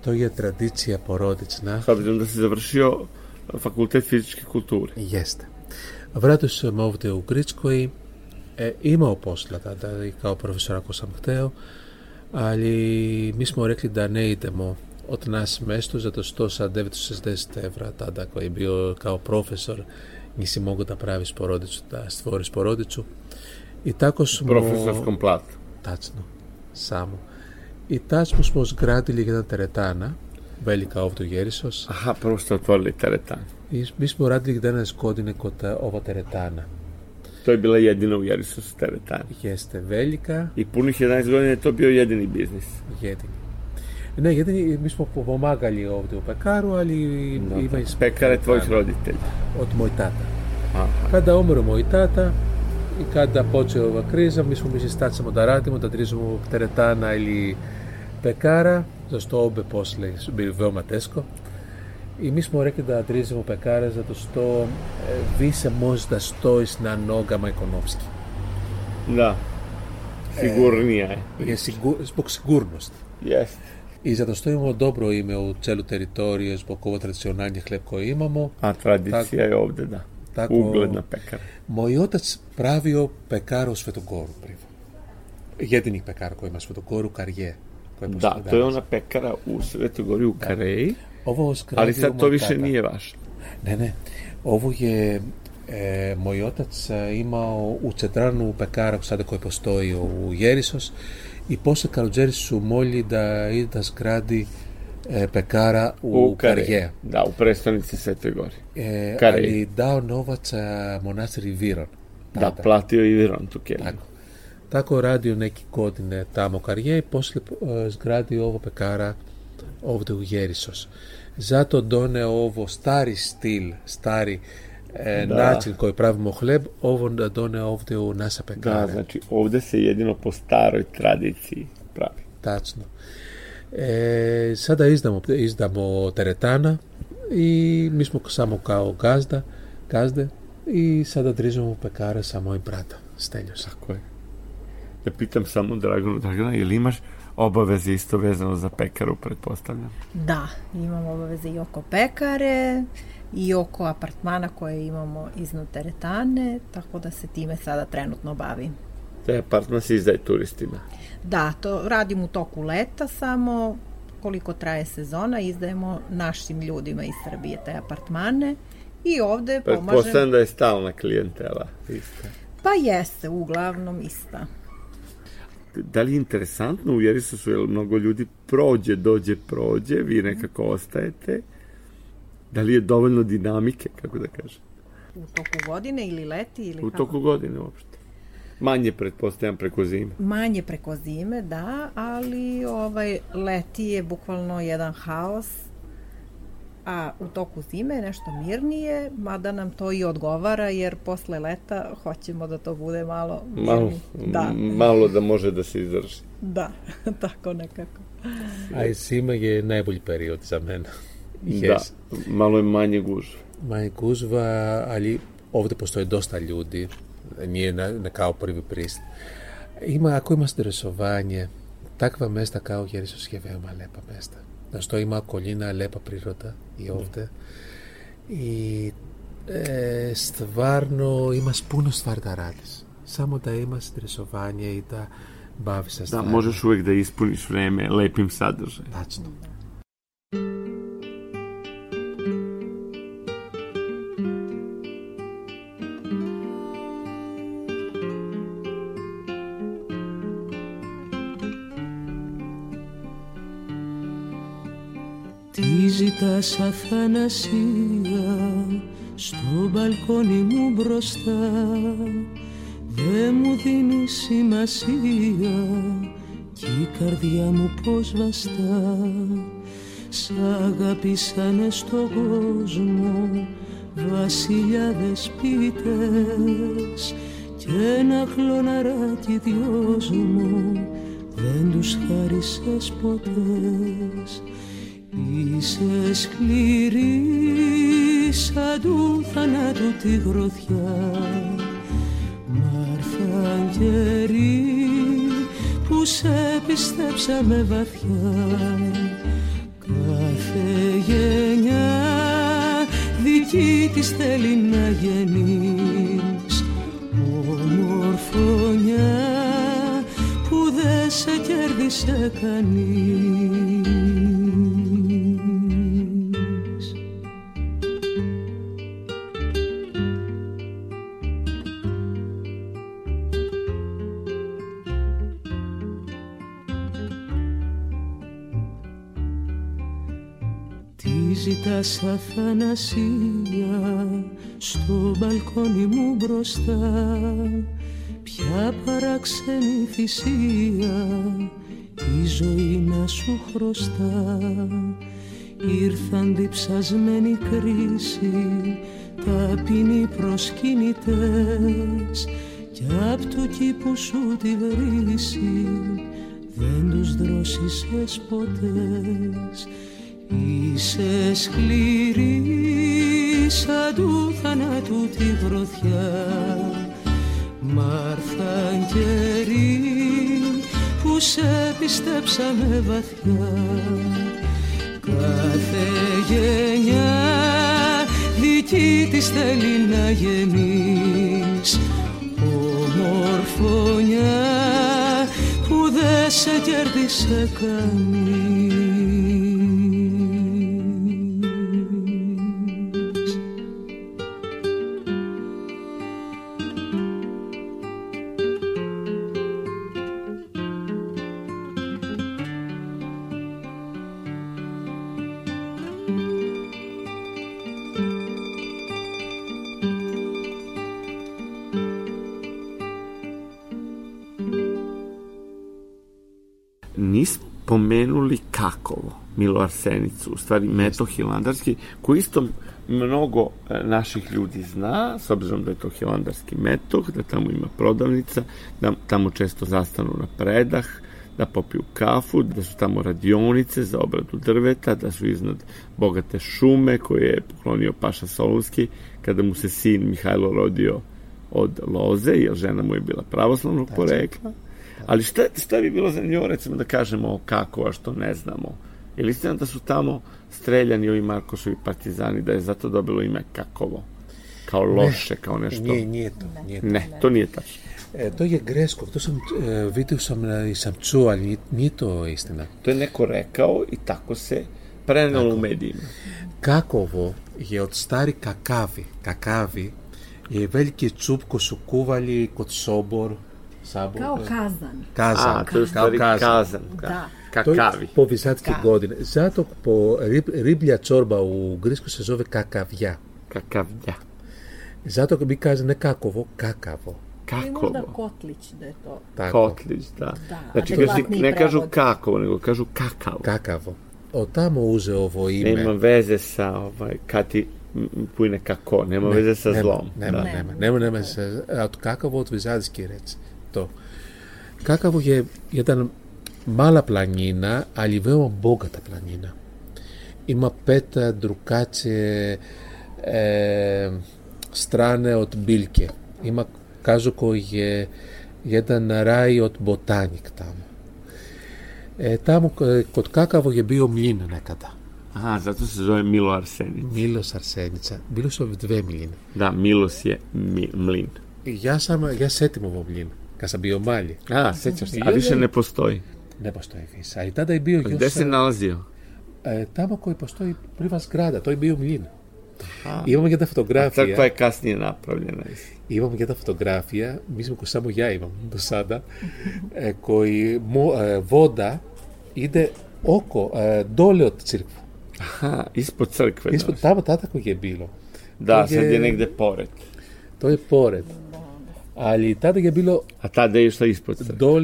To je tradicija porodična. s obzirom da si završio fakultet fizičke kulture? Jeste. Vratio sam ovde u Grčkoj, e, imao posla tada i kao profesor ako sam hteo, ali mi smo rekli da ne idemo od nas mesto, zato što sa 960 evra tada koji je bio kao profesor nisi mogu da praviš porodicu, da stvoriš porodicu. I tako smo... Profesorskom platu. Tačno, samo. I tačno smo zgradili jedan teretana, Βέλικα, ούτω γέρυσο. Αχ, πρώτα το τα ρετάν. Μισή μου δεν γέννε κόντι οπα τερετάνα. Το είπε γιατί βέλικα. Η πουλή χερνά το πιο γιατί είναι η. Γιατί. Ναι, γιατί εμεί που το πεκάρου, αλλά. Πέκαρε το βόλτι τελείω. Ότι μοητάτα. Κάντα όμερο μοητάτα, η κάτα πότσε ο Βακρίζα, μισή μου μισή στάτσε μονταράτημα, τα τρύσο η πεκάρα. Στο όμπε πώς λέει, μπιβέο ματέσκο. μου μωρέ και τα τρίζει μου πεκάρες, το στο ε, βίσε μόζ τα στο εις να νόγκα μα οικονόμσκι. Να. Για σιγουρνωστ. Yes. Η ζατοστό είμαι ο ντόπρο είμαι ο τσέλου τεριτόριο που ακούω τραδισιονάλι και χλεπκό είμαι μου. Α, τραδισία ή όμπτεντα. Ούγκλεντα πέκαρ. Γιατί είναι η πεκάρκο είμαστε φετογκόρου καριέ. Da, postoji to je ona pekara u Svetogori u Kareji, Ovo ali sad to više nije važno. Ne, ne. Ovo je e, moj otac e, imao u Cetranu pekara sada koji postoji u Jerisos i posle Kaluđeri su molji da ide da zgradi e, pekara u, U Kareji. Karje. Da, u prestonici Svetoj Gori. E, Kareji. ali dao novac a, monastir Viron. Da, platio i Virontu Kelly. Tako. Τάκο ράντιον εκοι κόντινε τα μοκαριέ, πώς λε σγκράντι, όβο πεκάρα, όβο του γέρισο. Ζάτο ντόνε, όβο, στάρι στυλ, στάρι, ε, νάτσιλ κοϊπράβι, μοχλεμ, όβο ντόνε, όβο του γέρισο. Γάζα, ότι όβο δεν είναι, είναι, είναι, είναι, όπω τάροι, τράτητσι. Σαν τα ίστα μου, τερετάνα, ή μισο ξάμο κάου, γάζδα, ή σαν τα τρύζα πεκάρα, σαμόι πράτα. Στέλιος σακού. Ja pitam samo Draganu, Dragana, ili imaš obaveze isto vezano za pekaru, pretpostavljam? Da, imamo obaveze i oko pekare i oko apartmana koje imamo iznad teretane, tako da se time sada trenutno bavim. Taj apartman se izdaje turistima. Da, to radim u toku leta samo koliko traje sezona, izdajemo našim ljudima iz Srbije te apartmane i ovde pomažem. Pretpostavljam da je stalna klijentela ista. Pa jeste, uglavnom ista. Da li je interesantno u Jerisosu, jer mnogo ljudi prođe, dođe, prođe, vi nekako ostajete? Da li je dovoljno dinamike, kako da kažem, U toku godine ili leti ili u kako? toku godine uopšte? Manje, pretpostavljam, preko zime. Manje preko zime, da, ali ovaj leti je bukvalno jedan haos, a u toku zime je nešto mirnije, mada nam to i odgovara, jer posle leta hoćemo da to bude malo Malo, mirnije. Da, malo da može da se izdrži. da, tako nekako. A i zima je najbolji period za mene. Da, Yes. malo je manje gužve. Manje gužva, ali ovdje postoji dosta ljudi, nije na, na kao prvi prist. Ima, ako ima stresovanje, takva mesta kao Jerisos je veoma lepa mesta. Να στο είμαι ακολίνα λε παππληρώτα, η ναι. όρτε. Στο Βάρνο είμαστε πούνο φαρταράτη. Σαν είμαστε τρεσοβάνια ή τα μπάβησα σε αυτά. Μόζε σου ήταν που είναι φρέμε. Ζητάς Αθανασία στο μπαλκόνι μου μπροστά. Δε μου δίνεις σημασία κι η καρδιά μου πως βαστά. Σ' αγάπησανε στον κόσμο βασιλιάδες ποιητές. Κι ένα χλωναράκι δυος μου δεν τους χάρισες ποτές Είσαι σκληρή σαν του θανάτου τη γροθιά. Μάρθαν καιροί που σε πιστέψαμε βαθιά. Κάθε γενιά δική της θέλει να γεννείς. Ομορφωνιά που δεν σε κέρδισε κανείς Τι ζητάς Αθανασία στο μπαλκόνι μου μπροστά. Ποια παράξενη θυσία η ζωή να σου χρωστά. Ήρθαν διψασμένη κρίση ταπεινοί προσκυνητές. Κι απ' του κήπου σου τη βρύση δεν τους δρόσισες ποτές Είσαι σκληρή σαν του θανάτου τη γροθιά. Μάρθαν καιροί που σε πιστέψαμε βαθιά. Κάθε γενιά δική της θέλει να γεννείς. Ομορφωνιά που δεν σε κέρδισε κανείς pomenuli Kakovo, Milo Arsenicu, u stvari Meto Hilandarski, koji isto mnogo e, naših ljudi zna, s obzirom da je to hilandarski metoh, da tamo ima prodavnica, da tamo često zastanu na predah, da popiju kafu, da su tamo radionice za obradu drveta, da su iznad bogate šume koje je poklonio Paša Solunski kada mu se sin Mihajlo rodio od loze, jer žena mu je bila pravoslavnog porekla. Ali šta, šta bi bilo zanimljivo, recimo, da kažemo kako, a što ne znamo? Je li istina da su tamo streljani ovi Markošovi partizani, da je zato dobilo ime Kakovo? Kao loše, ne, kao nešto? Nije, nije to. Nije to. Ne, to nije tačno. E, to je greško, to sam e, vidio sam i sam čuo, ali nije, nije to istina. To je neko rekao i tako se prenelo u medijima. Kakovo je od stari kakavi. Kakavi je veliki čup ko su kuvali kod sobor. Sabor, Kao kazan. Kazan, A, to je kao kazan. kazan. Da. To je Kakavi. po vizatske Ka- godine. Zato po rib, riblja čorba u grisku se zove kakavja. Kakavlja. Zato mi kaže ne kakovo, kakavo. Ili možda Kakovo. Kotlić da je to. Tako. Kotlić, da. Da, znači, kažu, adekvatniji ne kažu prevod. kakovo, nego kažu kakavo. Kakavo. Od tamo uze ovo ime. Nema veze sa, ovaj, kad ti m, pujne kako, nema veze sa nema, zlom. Nema, da. nema, nema, nema se, a od kakavo od vizadski rec, αυτό. Κάκαβο για, για τα μάλα πλανίνα, αλλιβαίω μπόγκα τα πλανίνα. Η μαπέτα ντρουκάτσε ε, στράνε ότ μπίλκε. Είμα κάζοκο για, για τα ράι ότ μποτάνικ τάμου. μου. Ε, τάμου ε, κοτκάκαβο για μπίο μλίνα να κατά. Α, θα το σας ζωή ε, μίλο αρσένιτσα. Μίλος αρσένιτσα. Μίλος ο βιτβέ μλίν. Να, μίλος μλίν. Γεια Για έτοιμο βομλίν. Κασαμπίο Μάλι. Α, έτσι ωστά. Αυτή είναι ποστόι. Ναι, ποστόι. Αιτά τα εμπίο γιο. Δεν ε, στην Αλζίο. Ε, τα μακο υποστόι πρίβα γκράντα, το εμπίο μιλίνα. Είπαμε για τα φωτογράφια. Αυτά που έκανε ένα πρόβλημα. Είπαμε για τα φωτογράφια. Μη με για είπαμε. Το ε, είναι όκο, ντόλεο αλλιώς αυτά δεν είστε ίσποτε εδώ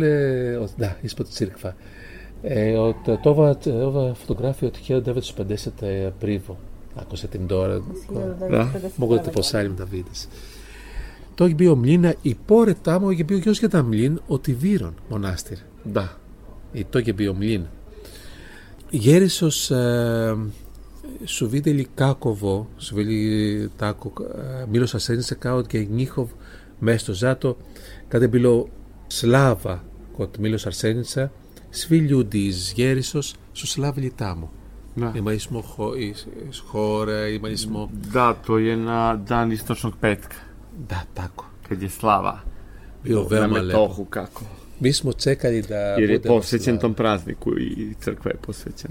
είσποτε το αυτό αυτό φωτογραφία το οποίο δεν είχε το επίβο ακούσετε μια δόρα μπορείτε να πωσάλιμ να βρείτες το όχι επιομλίνα υπόρετάμου γιατί για τα μλύν οτι βήρων μονάστηρα είναι το όχι επιομλίν γέρες οσε σου βλέπεις κάκοβο σου βλέπε μέσα στο ζάτο, κατεμπυλό σλάβα κοτμήλος αρσένισα, σφίλιου της γέρισος, σου σλάβει λιτά μου. Ναι. Εμαϊσμό χω, χώρα, εμαϊσμό... Δάτο, ένα δάνεις το σοκπέτκ. Δα, τάκο. Και τη σλάβα. Βιο βέμα λέω. Να κάκο. Μίσμο τσέκαλι τα... Γιατί πώς έτσι είναι τον πράσδικο η τσερκβέ, πώς έτσι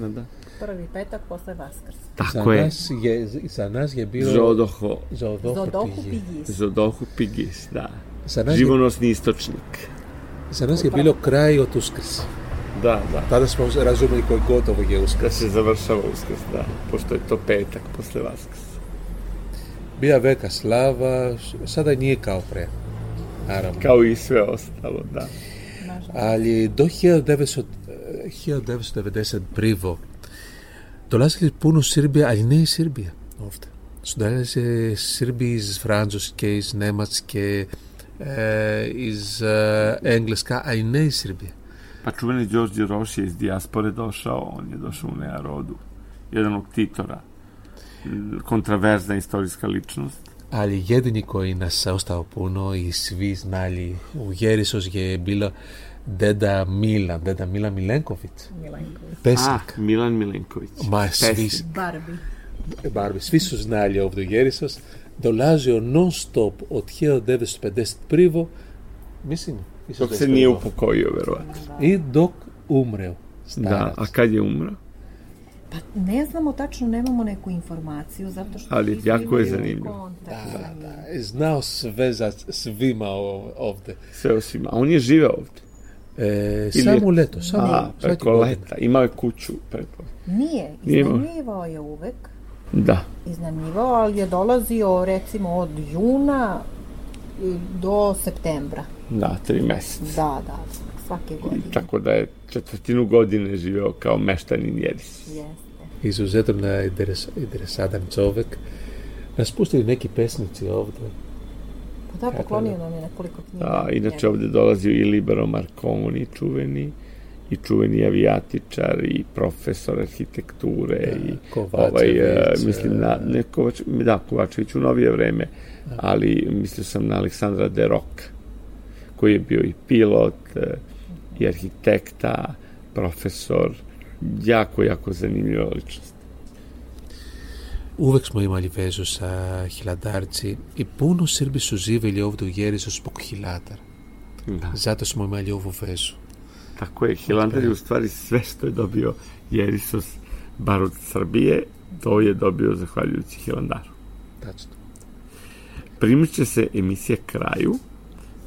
Prvi petak posle Vaskrsa. Za Tako je. nas je, za nas je bilo... Zodoho, Zodoho Zodohu Pigis. Zodohu Pigis, da. Za nas, je, Živonosni istočnik. za nas je bilo kraj od Uskrs. Da, da. Tada smo razumeli koji gotovo je Da Uskrs. se završava uskrs, da. Pošto je to petak posle Vaskrsa. Bija veka slava, sada nije kao pre. Naravno. Kao i sve ostalo, da. Ali do 1900, eh, 1990 privo Το Last Λιπούνου Σίρμπια, αλλά είναι η Σίρμπια. Όχι. Στον τέλο, η Σίρμπια είναι Φράντζος και η Νέματς και ε, η ε, Έγγλεσκα, αλλά είναι η Σίρμπια. Πατρούμενη Γιώργη Ρώση, η διάσπορη τόσο, είναι τόσο νεαρό του. Ήταν ο τίτορα. Κοντραβέρζα ιστορικά λίτσνου. Αλλά η Γέντνικο είναι σαν ο Σταοπούνο, η Σβής Νάλι, ο Γέρισο και η Μπίλα. Deda Milan, deda Milan Milenković, Milenković. pesnik. A, Milan Milenković. Ma svi, Pesnik. Barbie. Barbi, svi su znali ovdje u Jerisos, dolazio non stop od 1951. Mislim, Dok se nije upokojio, verovatno. I dok umreo. Da, Starac. a kad je umro? Pa ne znamo tačno, nemamo neku informaciju, zato što... Ali jako je zanimljivo. sa njim. Da, znao sve za svima o- ovde. Sve osim, a on je živeo ovde. E, Ili samo je- leto, samo A, preko leta. Imao je kuću preko. Nije, iznajmljivao je uvek, Da. iznajmljivao, ali je dolazio recimo od juna i do septembra. Da, tri meseca. Da, da, Svake godine. Tako da je četvrtinu godine živeo kao meštanin Jeris. Jeste. Izuzetno interes, interesantan čovek. Nas pustili neki pesnici ovde. Da, poklonio nam je nekoliko knjiga. A, inače ovde dolazio i Libero Marconi, čuveni, i čuveni avijatičar i profesor arhitekture Da, i Kovačević, ovaj mislim na e, ne Kovač, da Kovačević u novije vreme ali mislio sam na Aleksandra de Roka koji je bio i pilot e, i arhitekta profesor jako jako zanimljiva ličnost Uvek smo imali vezu sa hiladarci i puno Srbi su živeli ovde u Jerisu zbog hiladara. da. Zato smo imali ovu vezu. Tako je, Hilandar je u stvari sve što je dobio Jerisos, bar od Srbije, to je dobio zahvaljujući Hilandaru. Tačno. Primiče se emisija kraju.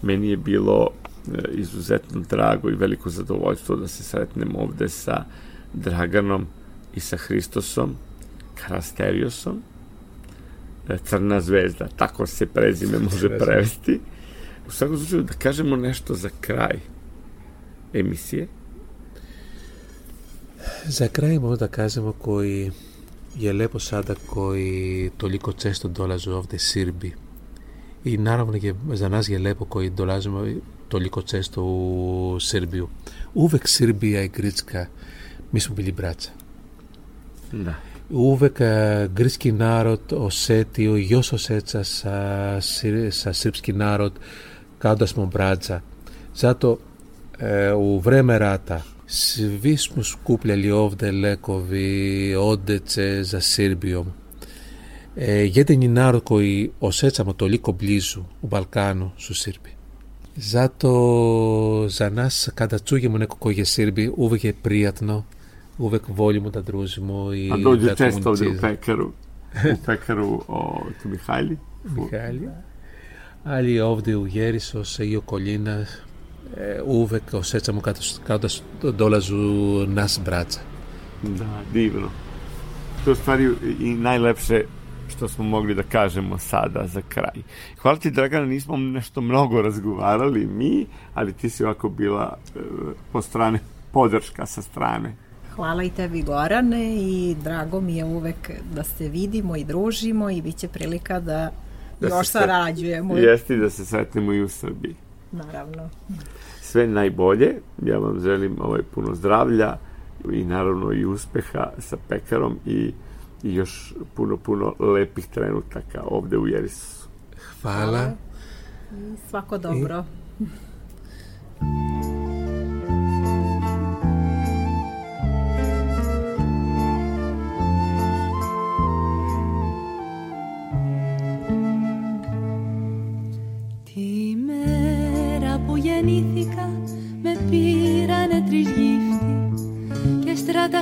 Meni je bilo e, izuzetno drago i veliko zadovoljstvo da se sretnemo ovde sa Draganom i sa Hristosom Karasterijosom. E, Crna zvezda, tako se prezime može prevesti. U svakom slučaju da kažemo nešto za kraj emisije. Za kraj možda kažemo koji je lepo sada koji toliko često dolaze ovde Srbi. I naravno je, za nas je lepo koji dolazimo toliko često u Srbiju. Uvek Srbija i Grčka, mi smo bili braća. Da. Ούβεκα Γκρίσκινάροτ, ο Σέτη, ο γιος ο Σέτσα, σα Σίρψκινάροτ, κάντα μομπράτσα. Ζάτο, ε, ου βρέμεράτα, σβίσμου σκούπλε λιόβδε λέκοβι, ζα Σίρμπιομ. Ε, γέτε νινάρκο η ο Σέτσα με το λίκο μπλίζου, ο Βαλκάνο, σου Σίρμπι. Ζάτο, ζανάς κατατσούγε μου νεκοκόγε Σίρμπι, ούβεγε πρίατνο, uvek volimo da družimo i A dođu da često ovde u pekaru, u pekaru o Mihajli. Mihajli. Ali ovde u Jerisos i okolina e, uvek osjećamo kao kao da dolazu nas braća. Da, divno. To je stvari i najlepše što smo mogli da kažemo sada za kraj. Hvala ti, Dragana, nismo nešto mnogo razgovarali mi, ali ti si ovako bila e, po strane podrška sa strane. Hvala i tebi Gorane i drago mi je uvek da se vidimo i družimo i bit će prilika da, Da još se sarađujemo. Jesti da se sretnemo i u Srbiji. Naravno. Sve najbolje, ja vam želim ovaj puno zdravlja i naravno i uspeha sa pekarom i, i još puno, puno lepih trenutaka ovde u Jerisu. Hvala. I svako dobro. Τη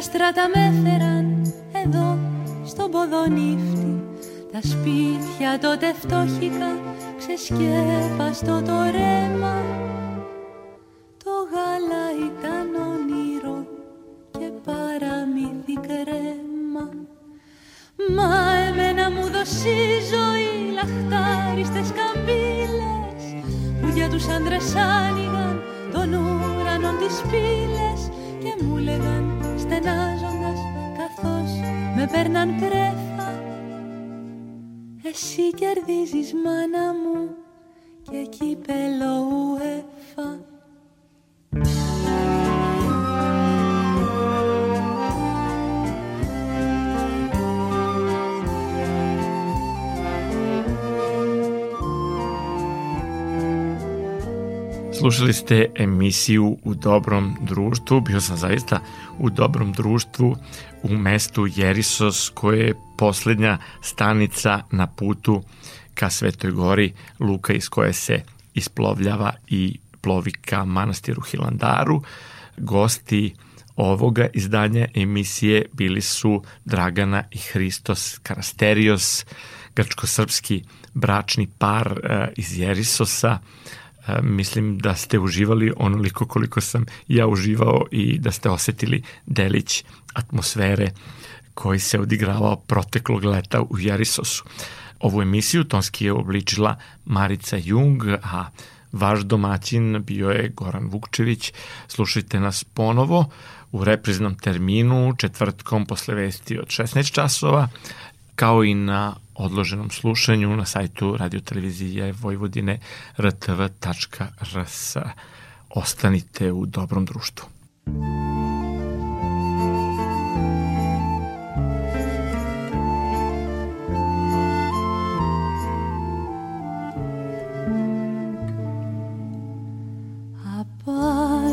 στράτα στράτα με έφεραν εδώ στον ποδονύφτη τα σπίτια τότε φτώχικα ξεσκέπαστο το ρέμα βαδίζεις μάνα μου και εκεί πέρα. Slušali ste emisiju U dobrom društvu. Bio sam zaista u dobrom društvu u mestu Jerisos koje je poslednja stanica na putu ka Svetoj gori, luka iz koje se isplovljava i plovi ka manastiru Hilandaru. Gosti ovoga izdanja emisije bili su Dragana i Hristos Karasterios, grčko-srpski bračni par e, iz Jerisosa. Mislim da ste uživali onoliko koliko sam ja uživao i da ste osetili delić atmosfere koji se odigravao proteklog leta u Jerisosu. Ovu emisiju tonski je obličila Marica Jung, a Vaš domaćin bio je Goran Vukčević. Slušajte nas ponovo u repriznom terminu četvrtkom posle vesti od 16 časova kao i na odloženom slušanju na sajtu radiotelevizije Vojvodine rtv.rs. Ostanite u dobrom društvu.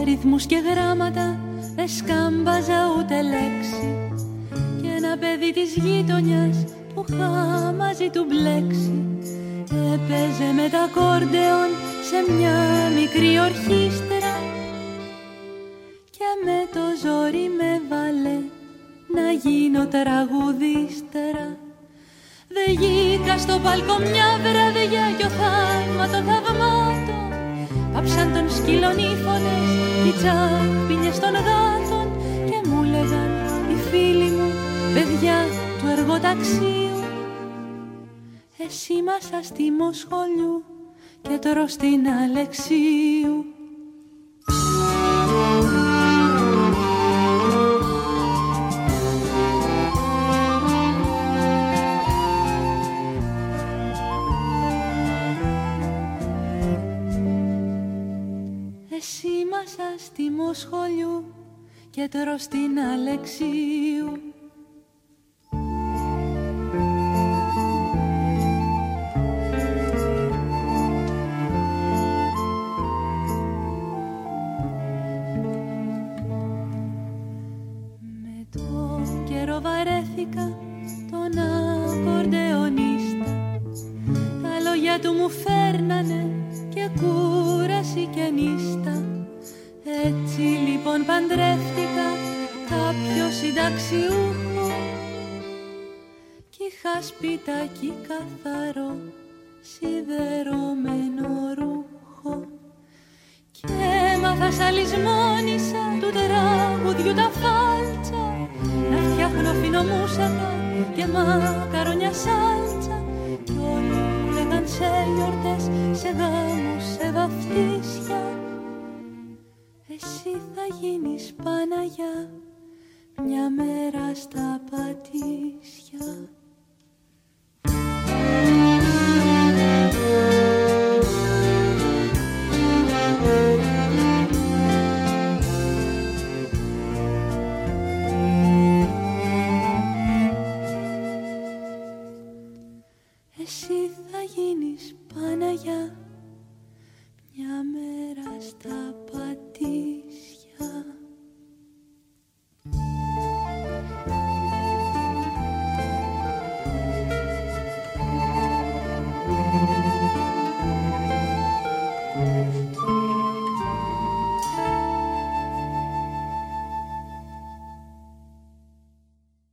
αριθμούς και γράμματα δεν σκάμπαζα ούτε λέξη και ένα παιδί της γείτονιας που είχα μαζί του μπλέξει. Έπαιζε με τα κόρντεον σε μια μικρή ορχήστρα και με το ζόρι με βάλε να γίνω τραγουδίστερα. Δεν γήκα στο παλκό μια βραδιά κι ο θαύμα των θαυμάτων. Πάψαν τον σκύλων οι φωνές οι τσάπινιες των γάτων και μου λέγαν οι φίλοι μου παιδιά του εργοταξίου εσύ μας αστήμο σχολιού και τώρα στην Αλεξίου άστιμο σχολιού και τώρα στην Αλεξίου. Βαρέθηκα τον ακορντεονίστα. Τα λόγια του μου φέρνανε και κούραση και νύστα. Έτσι λοιπόν παντρεύτηκα κάποιο συνταξιούχο κι είχα σπιτάκι καθαρό σιδερωμένο ρούχο. Και έμαθα σαλισμόνισα του τραγουδιού τα φάλτσα να φτιάχνω φινομούσακα και μακαρονιά σάλτσα κι όλοι λέγαν σε γιορτές, σε γάμους, σε βαφτίσια. Εσύ θα γίνεις Παναγιά μια μέρα στα πατήσια για μια μέρα στα